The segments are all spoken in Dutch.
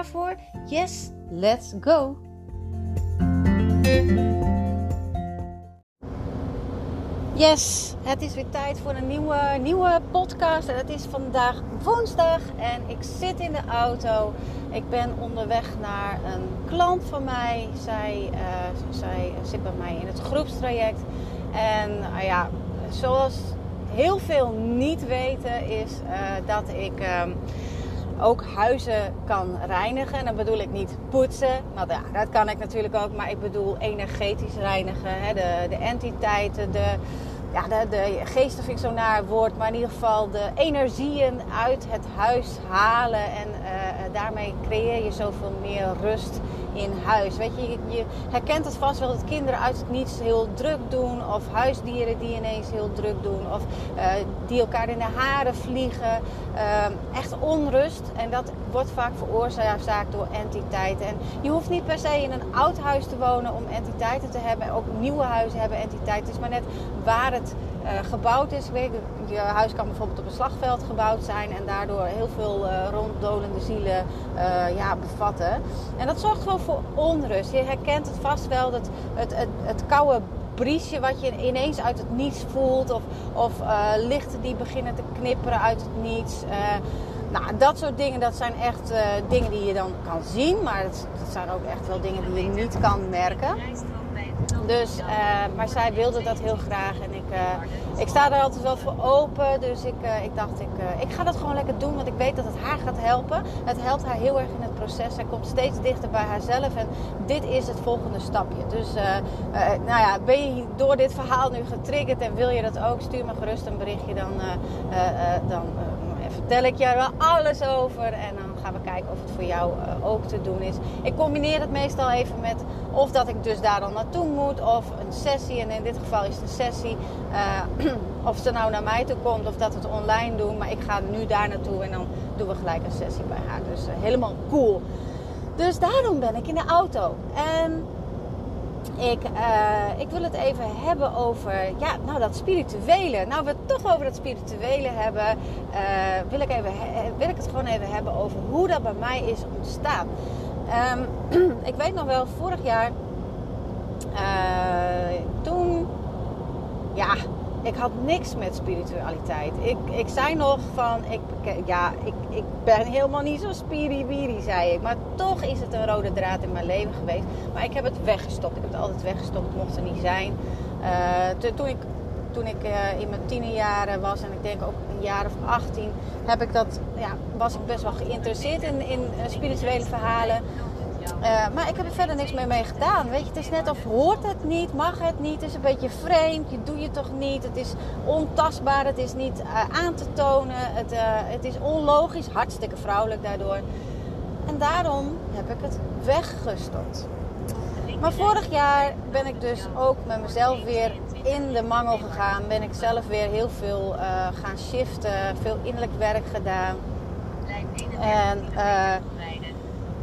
Voor? Yes, let's go! Yes, het is weer tijd voor een nieuwe, nieuwe podcast. En het is vandaag woensdag en ik zit in de auto. Ik ben onderweg naar een klant van mij. Zij, uh, zij zit bij mij in het groepstraject. En uh, ja, zoals heel veel niet weten, is uh, dat ik. Uh, ook huizen kan reinigen. En dan bedoel ik niet poetsen, nou ja, dat kan ik natuurlijk ook, maar ik bedoel energetisch reinigen. Hè? De, de entiteiten, de, ja, de, de geesten ik zo naar woord, maar in ieder geval de energieën uit het huis halen. En uh, daarmee creëer je zoveel meer rust in huis. Weet je, je herkent het vast wel dat kinderen uit het niets heel druk doen. Of huisdieren die ineens heel druk doen. Of uh, die elkaar in de haren vliegen. Uh, echt onrust. En dat wordt vaak veroorzaakt door entiteiten. En je hoeft niet per se in een oud huis te wonen om entiteiten te hebben. Ook nieuwe huizen hebben entiteiten. Het is maar net waar het uh, gebouwd is. Je huis kan bijvoorbeeld op een slagveld gebouwd zijn en daardoor heel veel uh, ronddolende zielen uh, ja, bevatten. En dat zorgt gewoon voor onrust. Je herkent het vast wel, dat het, het, het koude briesje wat je ineens uit het niets voelt. Of, of lichten die beginnen te knipperen uit het niets. Nou, dat soort dingen, dat zijn echt dingen die je dan kan zien. Maar het, zijn ook echt wel dingen die je niet kan merken. Dus, uh, maar zij wilde dat heel graag. En ik, uh, ik sta daar altijd wel voor open. Dus ik, uh, ik dacht, ik, ik ga dat gewoon lekker doen. Want ik weet dat het haar gaat helpen. Het helpt haar heel erg in het proces. Zij komt steeds dichter bij haarzelf. En dit is het volgende stapje. Dus nou ja, ben je door dit verhaal nu getriggerd en wil je dat ook? Stuur me gerust een berichtje. Dan, dan vertel ik je wel alles over. En dan gaan we kijken of het voor jou ook te doen is. Ik combineer het meestal even met of dat ik dus daar dan naartoe moet. Of een sessie. En in dit geval is het een sessie. Uh, of ze nou naar mij toe komt of dat we het online doen. Maar ik ga nu daar naartoe en dan doen we gelijk een sessie bij haar. Dus uh, helemaal cool. Dus daarom ben ik in de auto. En ik, uh, ik wil het even hebben over ja, nou, dat spirituele. Nou, we het toch over dat spirituele hebben, wil, ik even, wil ik het gewoon even hebben over hoe dat bij mij is ontstaan. Um, ik weet nog wel, vorig jaar, uh, toen, ja, ik had niks met spiritualiteit. Ik, ik zei nog van, ik, ja, ik, ik ben helemaal niet zo spiriwiri, zei ik. Maar toch is het een rode draad in mijn leven geweest. Maar ik heb het weggestopt. Ik heb het altijd weggestopt. Het mocht er niet zijn. Uh, toen ik, toen ik uh, in mijn tienerjaren was en ik denk ook een jaar of 18, heb ik dat, ja, was ik best wel geïnteresseerd in, in spirituele verhalen. Uh, maar ik heb er verder niks meer mee gedaan. Weet je, het is net of hoort het niet, mag het niet, het is een beetje vreemd, je doet je toch niet, het is ontastbaar, het is niet aan te tonen, het, het is onlogisch, hartstikke vrouwelijk daardoor. En daarom heb ik het weggestopt. Maar vorig jaar ben ik dus ook met mezelf weer in de mangel gegaan. Ben ik zelf weer heel veel gaan shiften, veel innerlijk werk gedaan. En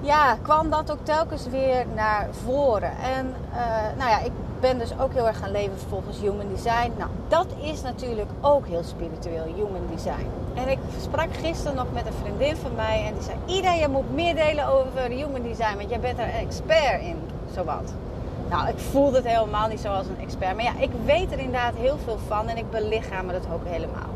ja, kwam dat ook telkens weer naar voren. En uh, nou ja, ik ben dus ook heel erg gaan leven volgens Human Design. Nou, dat is natuurlijk ook heel spiritueel, Human Design. En ik sprak gisteren nog met een vriendin van mij en die zei... Ida, je moet meer delen over Human Design, want jij bent er een expert in, zowat. Nou, ik voelde het helemaal niet zoals een expert. Maar ja, ik weet er inderdaad heel veel van en ik belichaam dat ook helemaal.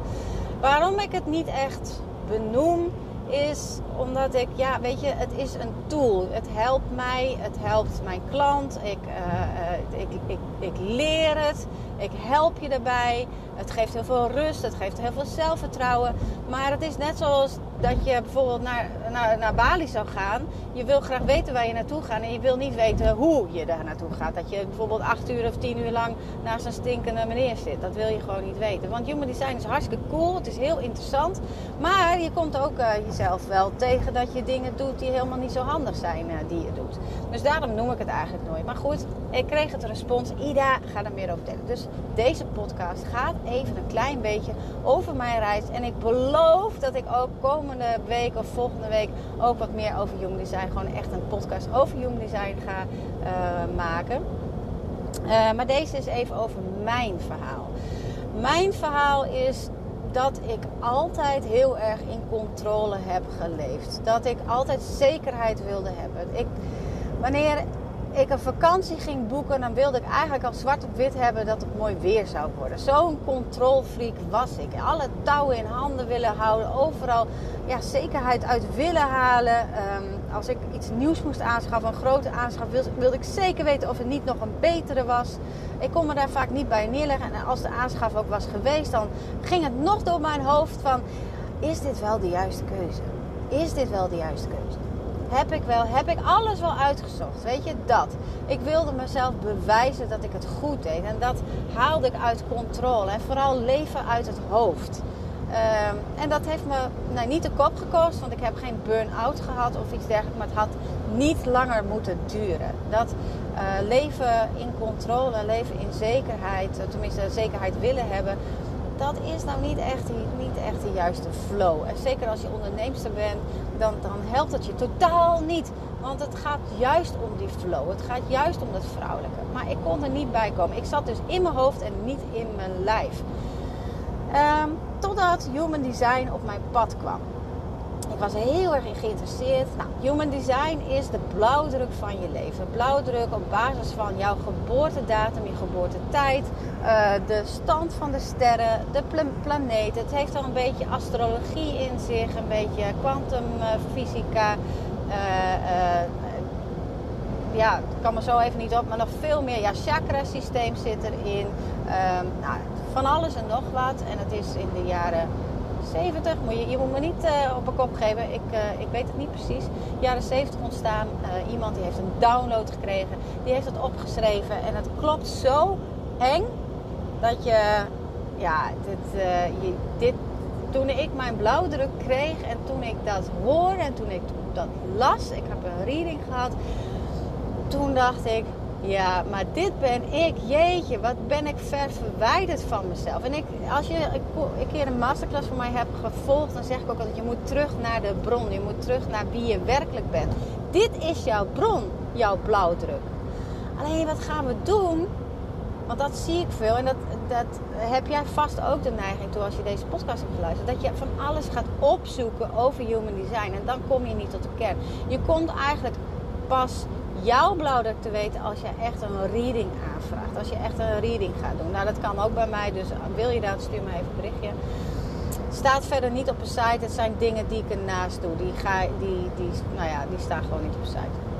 Waarom ik het niet echt benoem is omdat ik, ja, weet je, het is een tool. Het helpt mij, het helpt mijn klant. Ik, uh, ik, ik, ik leer het. Ik help je daarbij. Het geeft heel veel rust, het geeft heel veel zelfvertrouwen. Maar het is net zoals dat je bijvoorbeeld naar, naar, naar Bali zou gaan. Je wil graag weten waar je naartoe gaat en je wil niet weten hoe je daar naartoe gaat. Dat je bijvoorbeeld acht uur of tien uur lang naast een stinkende meneer zit. Dat wil je gewoon niet weten. Want human design is hartstikke cool, het is heel interessant. Maar je komt ook uh, jezelf wel tegen dat je dingen doet die helemaal niet zo handig zijn uh, die je doet. Dus daarom noem ik het eigenlijk nooit. Maar goed, ik kreeg het respons. Ida, ga er meer over vertellen. Dus deze podcast gaat even een klein beetje over mijn reis. En ik beloof dat ik ook komende week of volgende week ook wat meer over Jong Design. Gewoon echt een podcast over Jong Design ga uh, maken. Uh, maar deze is even over mijn verhaal. Mijn verhaal is dat ik altijd heel erg in controle heb geleefd. Dat ik altijd zekerheid wilde hebben. Ik, wanneer ik een vakantie ging boeken, dan wilde ik eigenlijk al zwart op wit hebben dat het mooi weer zou worden. Zo'n controlfreak was ik. Alle touwen in handen willen houden, overal ja, zekerheid uit willen halen. Um, als ik iets nieuws moest aanschaffen, een grote aanschaf, wilde, wilde, ik zeker weten of het niet nog een betere was. Ik kon me daar vaak niet bij neerleggen. En als de aanschaf ook was geweest, dan ging het nog door mijn hoofd van... Is dit wel de juiste keuze? Is dit wel de juiste keuze? Heb ik wel, heb ik alles wel uitgezocht. Weet je, dat. Ik wilde mezelf bewijzen dat ik het goed deed. En dat haalde ik uit controle. En vooral leven uit het hoofd. Um, en dat heeft me nou, niet de kop gekost, want ik heb geen burn-out gehad of iets dergelijks. Maar het had niet langer moeten duren. Dat uh, leven in controle, leven in zekerheid, tenminste zekerheid willen hebben, dat is nou niet echt, niet echt de juiste flow. En zeker als je onderneemster bent, dan, dan helpt het je totaal niet. Want het gaat juist om die flow. Het gaat juist om dat vrouwelijke. Maar ik kon er niet bij komen. Ik zat dus in mijn hoofd en niet in mijn lijf. Um, totdat Human Design op mijn pad kwam. Ik was heel erg in geïnteresseerd. Nou, human design is de blauwdruk van je leven. Blauwdruk op basis van jouw geboortedatum, je geboortetijd, uh, de stand van de sterren, de planeten. Het heeft al een beetje astrologie in zich, een beetje kwantumfysica. Uh, ja, ik kan me zo even niet op, maar nog veel meer. Ja, chakra-systeem zit erin. Ehm, nou, van alles en nog wat. En het is in de jaren 70, moet je, je moet me niet uh, op een kop geven, ik, uh, ik weet het niet precies. Jaren 70 ontstaan, uh, iemand die heeft een download gekregen, die heeft het opgeschreven en het klopt zo eng dat je, ja, dit, je, dit, toen ik mijn blauwdruk kreeg en toen ik dat hoorde en toen ik dat las, ik heb een reading gehad, toen dacht ik, ja, maar dit ben ik. Jeetje, wat ben ik ver verwijderd van mezelf. En ik, als je een keer een masterclass van mij hebt gevolgd, dan zeg ik ook altijd: je moet terug naar de bron. Je moet terug naar wie je werkelijk bent. Dit is jouw bron, jouw blauwdruk. Alleen wat gaan we doen? Want dat zie ik veel en dat, dat heb jij vast ook de neiging toe als je deze podcast hebt geluisterd. Dat je van alles gaat opzoeken over human design en dan kom je niet tot de kern. Je komt eigenlijk pas jouw blauwdruk te weten als je echt een reading aanvraagt. Als je echt een reading gaat doen. Nou, dat kan ook bij mij. Dus wil je dat, stuur me even een berichtje. Staat verder niet op een site. Het zijn dingen die ik ernaast doe. Die, ga, die, die, nou ja, die staan gewoon niet op een site.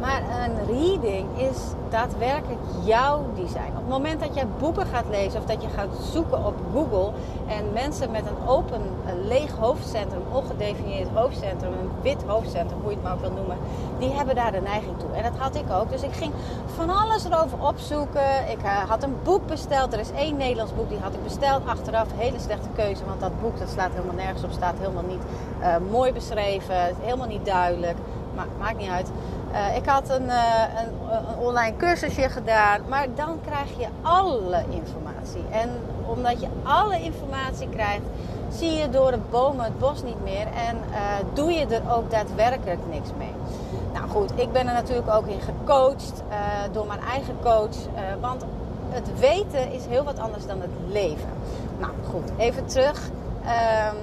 Maar een reading is daadwerkelijk jouw design. Op het moment dat jij boeken gaat lezen of dat je gaat zoeken op Google en mensen met een open, een leeg hoofdcentrum, ongedefinieerd hoofdcentrum, een wit hoofdcentrum, hoe je het maar ook wil noemen, die hebben daar de neiging toe. En dat had ik ook. Dus ik ging van alles erover opzoeken. Ik uh, had een boek besteld. Er is één Nederlands boek die had ik besteld. Achteraf hele slechte keuze, want dat boek dat slaat helemaal nergens op, staat helemaal niet uh, mooi beschreven, helemaal niet duidelijk. Maar maakt niet uit. Uh, ik had een, uh, een, een, online cursusje gedaan, maar dan krijg je alle informatie. En omdat je alle informatie krijgt, zie je door de bomen het bos niet meer en uh, doe je er ook daadwerkelijk niks mee. Nou goed, ik ben er natuurlijk ook in gecoacht door mijn eigen coach, want het weten is heel wat anders dan het leven. Nou goed, even terug. Ehm,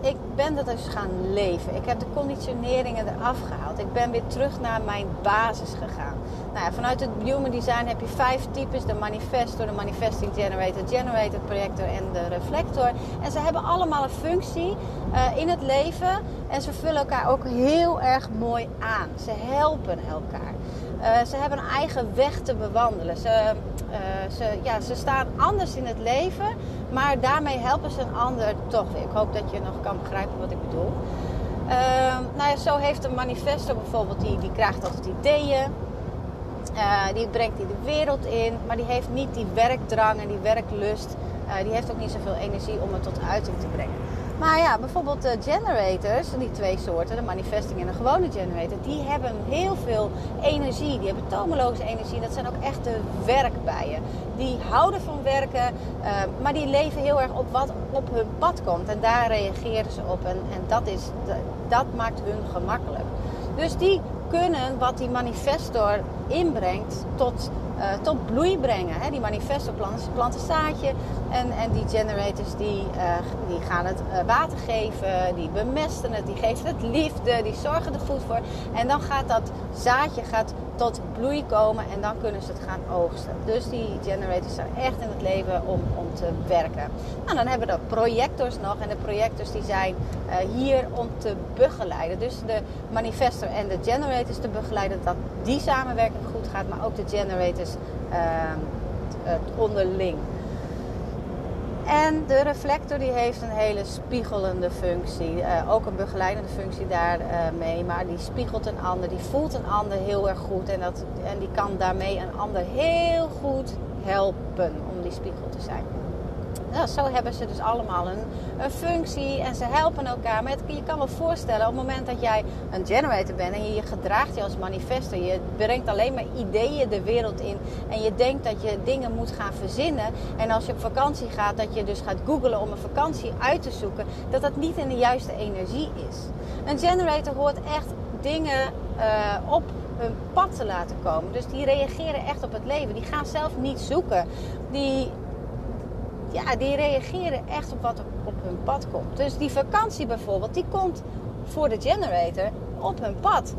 ik ben dat dus gaan leven. Ik heb de conditioneringen eraf gehaald. Ik ben weer terug naar mijn basis gegaan. Nou vanuit het Human Design heb je vijf types. De manifestor, de manifesting generator, generator projector en de reflector. En ze hebben allemaal een functie uh, in het leven. En ze vullen elkaar ook heel erg mooi aan. Ze helpen elkaar. Uh, ze hebben een eigen weg te bewandelen. Ze, uh, ze, ja, ze staan anders in het leven, maar daarmee helpen ze een ander toch. Ik hoop dat je nog kan begrijpen wat ik bedoel. Uh, nou ja, zo heeft een manifesto bijvoorbeeld, die, die krijgt altijd ideeën. die brengt die de wereld in, maar die heeft niet die werkdrang en die werklust. die heeft ook niet zoveel energie om het tot uiting te brengen. Maar ja, bijvoorbeeld de generators, die twee soorten, de manifesting en de gewone generator, die hebben heel veel energie. Die hebben tomeloze energie. Dat zijn ook echte werkbijen. Die houden van werken, uh, maar die leven heel erg op wat op hun pad komt. En daar reageren ze op. En, en dat, is, dat maakt hun gemakkelijk. Dus die kunnen wat die manifestor inbrengt tot uh, tot bloei brengen. Hè? Die manifesto planten, planten zaadje en, en die generators die, uh, die gaan het uh, water geven, die bemesten het, die geven het liefde, die zorgen er goed voor. En dan gaat dat zaadje gaat tot bloei komen en dan kunnen ze het gaan oogsten. Dus die generators zijn echt in het leven om, om te werken. Nou, dan hebben we de projectors nog en de projectors die zijn hier om te begeleiden. Dus de manifestor en de generators te begeleiden dat die samenwerking goed gaat, maar ook de generators uh, het onderling. En de reflector die heeft een hele spiegelende functie. Uh, ook een begeleidende functie daarmee. Uh, maar die spiegelt een ander. Die voelt een ander heel erg goed. En, dat, en die kan daarmee een ander heel goed helpen om die spiegel te zijn. Nou, zo hebben ze dus allemaal een, een functie en ze helpen elkaar. Maar je kan wel voorstellen, op het moment dat jij een generator bent en je je gedraagt je als manifester, je brengt alleen maar ideeën de wereld in en je denkt dat je dingen moet gaan verzinnen. En als je op vakantie gaat, dat je dus gaat googlen om een vakantie uit te zoeken, dat dat niet in de juiste energie is. Een generator hoort echt dingen uh, op hun pad te laten komen. Dus die reageren echt op het leven. Die gaan zelf niet zoeken. Die ja, die reageren echt op wat op hun pad komt. Dus die vakantie bijvoorbeeld, die komt voor de generator op hun pad.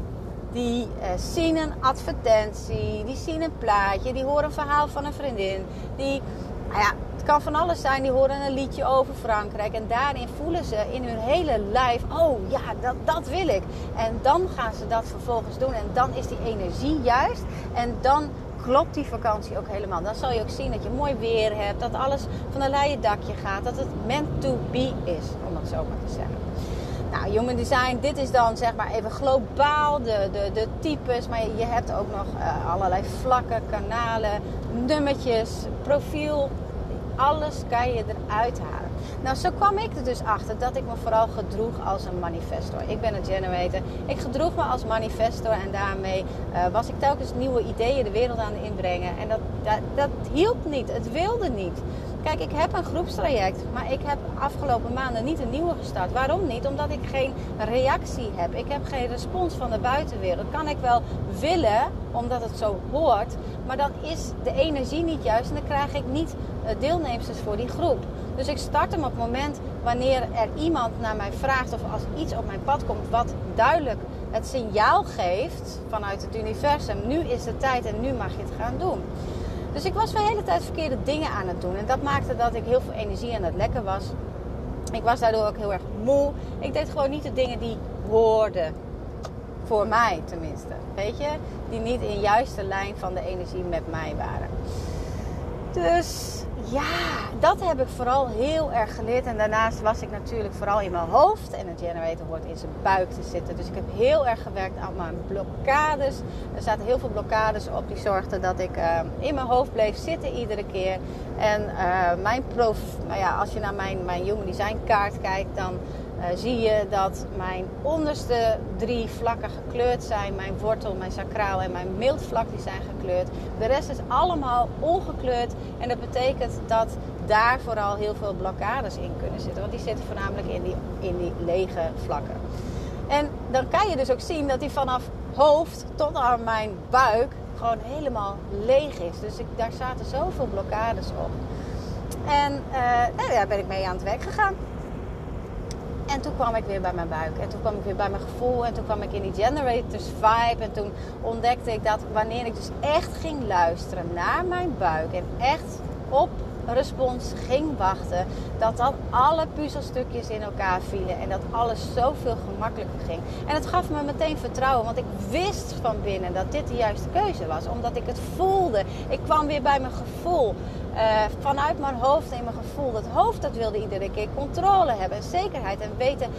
Die eh, zien een advertentie, die zien een plaatje, die horen een verhaal van een vriendin. Die, nou ja, het kan van alles zijn, die horen een liedje over Frankrijk. En daarin voelen ze in hun hele lijf, oh ja, dat, dat wil ik. En dan gaan ze dat vervolgens doen. En dan is die energie juist. En dan klopt die vakantie ook helemaal. Dan zal je ook zien dat je mooi weer hebt, dat alles van een leien dakje gaat, dat het meant to be is, om het zo maar te zeggen. Nou, human design, dit is dan zeg maar even globaal de, de, de types, maar je hebt ook nog uh, allerlei vlakken, kanalen, nummertjes, profiel. Alles kan je eruit halen. Nou, zo kwam ik er dus achter dat ik me vooral gedroeg als een manifestor. Ik ben een generator. Ik gedroeg me als manifestor en daarmee uh, was ik telkens nieuwe ideeën de wereld aan het inbrengen. En dat, dat, dat hielp niet. Het wilde niet. Kijk, ik heb een groepstraject, maar ik heb afgelopen maanden niet een nieuwe gestart. Waarom niet? Omdat ik geen reactie heb. Ik heb geen respons van de buitenwereld. Kan ik wel willen, omdat het zo hoort, maar dan is de energie niet juist en dan krijg ik niet eh, deelnemers voor die groep. Dus ik start hem op het moment wanneer er iemand naar mij vraagt of als iets op mijn pad komt wat duidelijk het signaal geeft vanuit het universum. Nu is de tijd en nu mag je het gaan doen. Dus ik was de hele tijd verkeerde dingen aan het doen. En dat maakte dat ik heel veel energie aan het lekken was. Ik was daardoor ook heel erg moe. Ik deed gewoon niet de dingen die hoorden. Voor mij tenminste. Weet je? Die niet in juiste lijn van de energie met mij waren. Dus ja, dat heb ik vooral heel erg geleerd. En daarnaast was ik natuurlijk vooral in mijn hoofd. En een generator hoort in zijn buik te zitten. Dus ik heb heel erg gewerkt aan mijn blokkades. Er zaten heel veel blokkades op die zorgden dat ik uh, in mijn hoofd bleef zitten iedere keer. En uh, mijn prof, nou ja, als je naar mijn, mijn Human Design kaart kijkt, dan uh, zie je dat mijn onderste drie vlakken gekleurd zijn. Mijn wortel, mijn sacraal en mijn mildvlak die zijn gekleurd. De rest is allemaal ongekleurd. En dat betekent dat daar vooral heel veel blokkades in kunnen zitten. Want die zitten voornamelijk in die, in die lege vlakken. En dan kan je dus ook zien dat die vanaf hoofd tot aan mijn buik gewoon helemaal leeg is. Dus ik, daar zaten zoveel blokkades op. En uh, nou, daar ben ik mee aan het werk gegaan. En toen kwam ik weer bij mijn buik. En toen kwam ik weer bij mijn gevoel. En toen kwam ik in die generators vibe. En toen ontdekte ik dat wanneer ik dus echt ging luisteren naar mijn buik. En echt op respons ging wachten, dat dan alle puzzelstukjes in elkaar vielen en dat alles zoveel gemakkelijker ging. En het gaf me meteen vertrouwen, want ik wist van binnen dat dit de juiste keuze was, omdat ik het voelde. Ik kwam weer bij mijn gevoel. Uh, vanuit mijn hoofd en mijn gevoel. Dat hoofd dat wilde iedere keer controle hebben, zekerheid en weten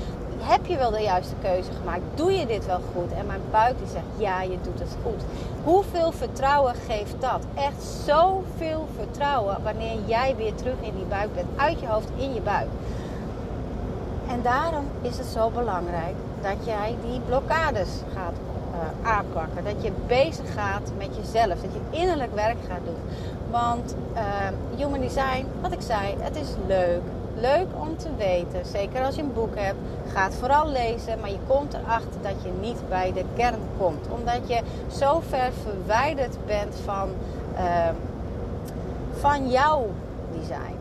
heb je wel de juiste keuze gemaakt? Doe je dit wel goed? En mijn buik die zegt, ja, je doet het goed. Hoeveel vertrouwen geeft dat? Echt zoveel vertrouwen wanneer jij weer terug in die buik bent. Uit je hoofd, in je buik. En daarom is het zo belangrijk dat jij die blokkades gaat uh, aanpakken. Dat je bezig gaat met jezelf. Dat je innerlijk werk gaat doen. Want uh, human design, wat ik zei, het is leuk leuk om te weten. Zeker als je een boek hebt. Ga het vooral lezen. Maar je komt erachter dat je niet bij de kern komt. Omdat je zo ver verwijderd bent van, uh, van jouw design.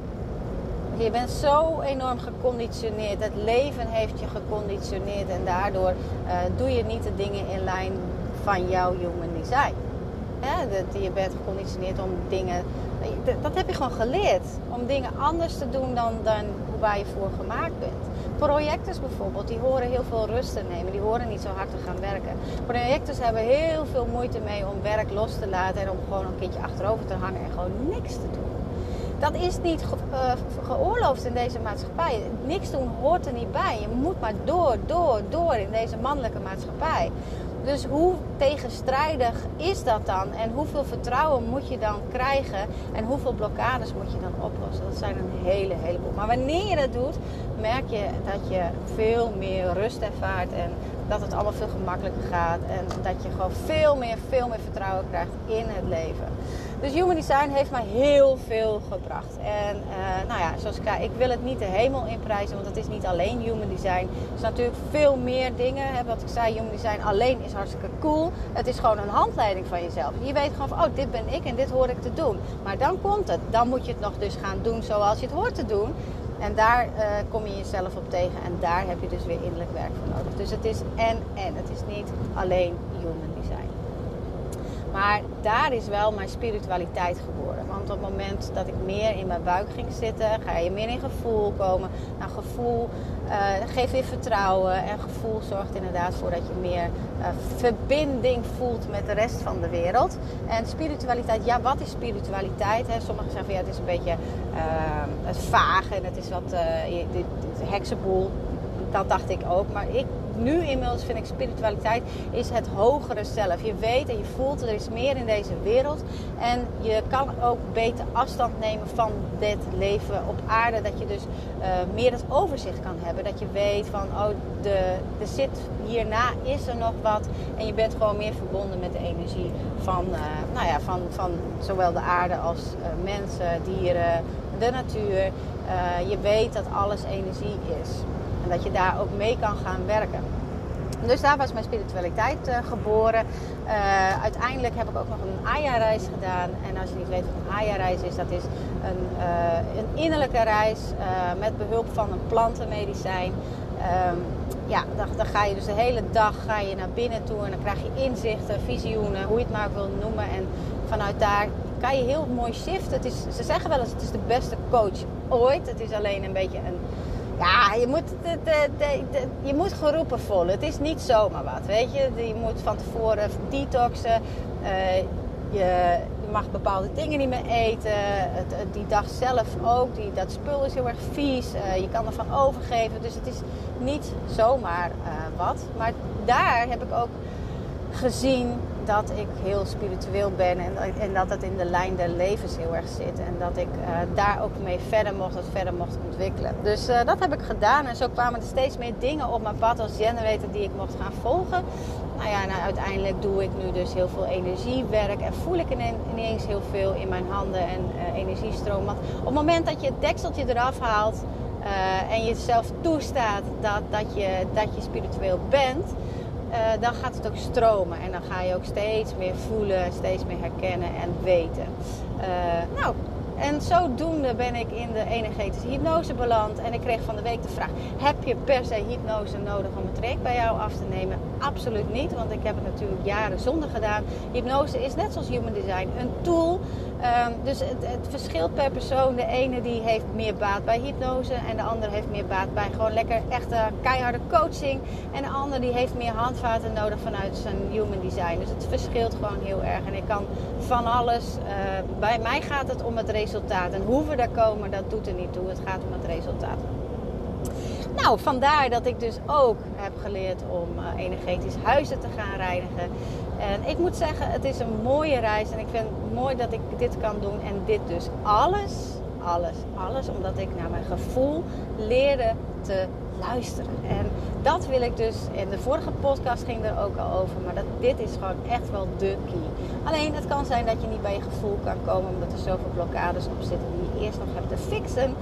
Je bent zo enorm geconditioneerd. Het leven heeft je geconditioneerd. En daardoor uh, doe je niet de dingen in lijn van jouw human design. Dat je bent geconditioneerd om dingen dat heb je gewoon geleerd. Om dingen anders te doen dan, dan waar je voor gemaakt bent. Projectors bijvoorbeeld, die horen heel veel rust te nemen. Die horen niet zo hard te gaan werken. Projectors hebben heel veel moeite mee om werk los te laten en om gewoon een keertje achterover te hangen en gewoon niks te doen. Dat is niet uh, geoorloofd in deze maatschappij. Niks doen hoort er niet bij. Je moet maar door, door, door in deze mannelijke maatschappij. Dus hoe tegenstrijdig is dat dan? En hoeveel vertrouwen moet je dan krijgen? En hoeveel blokkades moet je dan oplossen? Dat zijn een hele, heleboel. Maar wanneer je dat doet, merk je dat je veel meer rust ervaart. En dat het allemaal veel gemakkelijker gaat. En dat je gewoon veel meer, veel meer vertrouwen krijgt in het leven. Dus Human Design heeft mij heel veel gebracht. En uh, nou ja, zoals ik zei, ik wil het niet de hemel inprijzen, want het is niet alleen Human Design. Er is natuurlijk veel meer dingen. Hè, wat ik zei, Human Design alleen is hartstikke cool. Het is gewoon een handleiding van jezelf. Je weet gewoon van, oh, dit ben ik en dit hoor ik te doen. Maar dan komt het. Dan moet je het nog dus gaan doen zoals je het hoort te doen. En daar uh, kom je jezelf op tegen en daar heb je dus weer innerlijk werk voor nodig. Dus het is en en. Het is niet alleen human design. Maar daar is wel mijn spiritualiteit geboren. Want op het moment dat ik meer in mijn buik ging zitten, ga je meer in gevoel komen. Nou, gevoel uh, geeft weer vertrouwen. En gevoel zorgt inderdaad voor dat je meer uh, verbinding voelt met de rest van de wereld. En spiritualiteit, ja, wat is spiritualiteit? Hè? Sommigen zeggen ja, het is een beetje uh, het vage en het is wat uh, heksenboel. Dat dacht ik ook. Maar ik nu inmiddels vind ik spiritualiteit is het hogere zelf. Je weet en je voelt er is meer in deze wereld. En je kan ook beter afstand nemen van dit leven op aarde. Dat je dus uh, meer het overzicht kan hebben. Dat je weet van, oh, de, zit hierna is er nog wat. En je bent gewoon meer verbonden met de energie van, uh, nou ja, van, van zowel de aarde als uh, mensen, dieren, de natuur. je weet dat alles energie is. Dat je daar ook mee kan gaan werken. Dus daar was mijn spiritualiteit uh, geboren. Uh, uiteindelijk heb ik ook nog een Aya-reis gedaan. En als je niet weet wat een Aya-reis is, dat is een, uh, een innerlijke reis met behulp van een plantenmedicijn. Um, ja, dan, dan, ga je dus de hele dag ga je naar binnen toe en dan krijg je inzichten, visioenen, hoe je het maar wil noemen. En vanuit daar kan je heel mooi shiften. Het is, ze zeggen wel eens het is de beste coach ooit. Het is alleen een beetje een ja, je moet, de, de, je moet geroepen voelen. Het is niet zomaar wat, weet je. Je moet van tevoren detoxen. Je, je, mag bepaalde dingen niet meer eten. Het, die dag zelf ook. Die, dat spul is heel erg vies. Uh, je kan ervan overgeven. Dus het is niet zomaar uh, wat. Maar daar heb ik ook gezien dat ik heel spiritueel ben en, en, dat het in de lijn der levens heel erg zit. En dat ik uh, daar ook mee verder mocht, het verder mocht ontwikkelen. Dus uh, dat heb ik gedaan en zo kwamen er steeds meer dingen op mijn pad als generator die ik mocht gaan volgen. Nou ja, nou, uiteindelijk doe ik nu dus heel veel energiewerk en voel ik ineens heel veel in mijn handen en uh, energiestroom. Want op het moment dat je het dekseltje eraf haalt en jezelf toestaat dat, dat, je, dat je spiritueel bent uh, dan gaat het ook stromen. En dan ga je ook steeds meer voelen, steeds meer herkennen en weten. Uh, nou, En zodoende ben ik in de energetische hypnose beland. En ik kreeg van de week de vraag: heb je per se hypnose nodig om een traject bij jou af te nemen? Absoluut niet, want ik heb het natuurlijk jaren zonder gedaan. Hypnose is net zoals human design een tool. Um, dus het, het, verschilt per persoon. De ene die heeft meer baat bij hypnose en de andere heeft meer baat bij gewoon lekker echte keiharde coaching. En de andere die heeft meer handvaten nodig vanuit zijn human design. Dus het verschilt gewoon heel erg. En ik kan van alles. Uh, bij mij gaat het om het resultaat. En hoe we daar komen, dat doet er niet toe. Het gaat om het resultaat. Nou, vandaar dat ik dus ook heb geleerd om uh, energetisch huizen te gaan reinigen. En ik moet zeggen, het is een mooie reis. En ik vind het mooi dat ik dit kan doen. En dit dus alles, alles, alles. Omdat ik naar mijn gevoel leerde te luisteren. En dat wil ik dus. In de vorige podcast ging er ook al over. Maar dat, dit is gewoon echt wel de key. Alleen het kan zijn dat je niet bij je gevoel kan komen. Omdat er zoveel blokkades op zitten die je eerst nog hebt te fixen.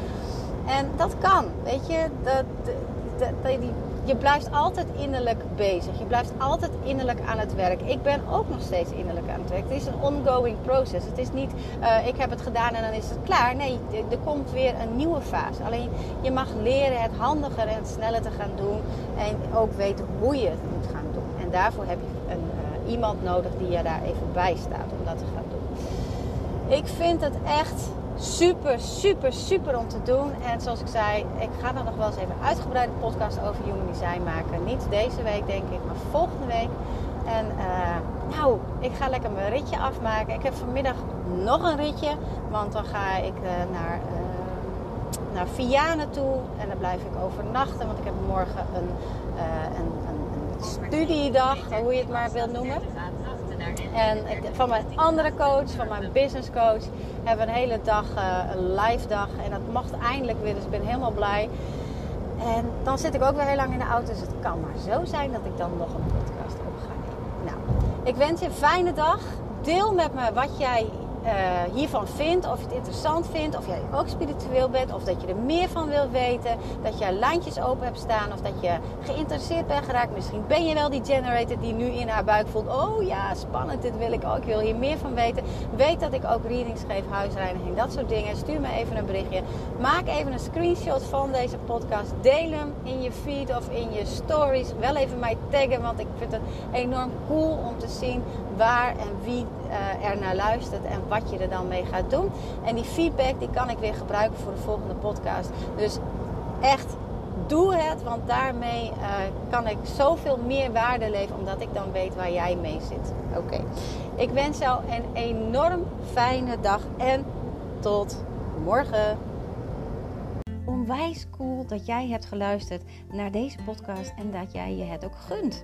En dat kan. Weet je, dat, dat, dat, die je blijft altijd innerlijk bezig. Je blijft altijd innerlijk aan het werk. Ik ben ook nog steeds innerlijk aan het werk. Het is een ongoing process. Het is niet, uh, ik heb het gedaan en dan is het klaar. Nee, er komt weer een nieuwe fase. Alleen je mag leren het handiger en sneller te gaan doen. En ook weten hoe je het moet gaan doen. En daarvoor heb je een, uh, iemand nodig die je daar even bij staat om dat te gaan doen. Ik vind het echt super, super, super om te doen. En zoals ik zei, ik ga er nog wel eens even een uitgebreide podcast over human design maken. Niet deze week denk ik, maar volgende week. En uh, nou, ik ga lekker mijn ritje afmaken. Ik heb vanmiddag nog een ritje, want dan ga ik uh, naar, uh, naar Vianen toe. En daar blijf ik overnachten, want ik heb morgen een, een, een studiedag, hoe je het maar wilt noemen. En van mijn andere coach, van mijn business coach, hebben we een hele dag, uh, een live dag. En dat mocht eindelijk weer, dus ik ben helemaal blij. En dan zit ik ook weer heel lang in de auto. Dus het kan maar zo zijn dat ik dan nog een podcast op ga nemen. Nou, ik wens je een fijne dag. Deel met me wat jij uh, hiervan vindt, of je het interessant vindt, of jij ook spiritueel bent, of dat je er meer van wil weten, dat je lijntjes open hebt staan, of dat je geïnteresseerd bent geraakt. Misschien ben je wel die generator die nu in haar buik voelt: oh ja, spannend, dit wil ik ook, ik wil hier meer van weten. Weet dat ik ook readings geef, huisreiniging, dat soort dingen. Stuur me even een berichtje. Maak even een screenshot van deze podcast. Deel hem in je feed of in je stories. Wel even mij taggen, want ik vind het enorm cool om te zien waar en wie uh, er naar luistert en wat je er dan mee gaat doen. En die feedback die kan ik weer gebruiken voor de volgende podcast. Dus echt doe het, want daarmee uh, kan ik zoveel meer waarde leveren, omdat ik dan weet waar jij mee zit. Oké, ik wens jou een enorm fijne dag en tot morgen. Onwijs cool dat jij hebt geluisterd naar deze podcast en dat jij je het ook gunt.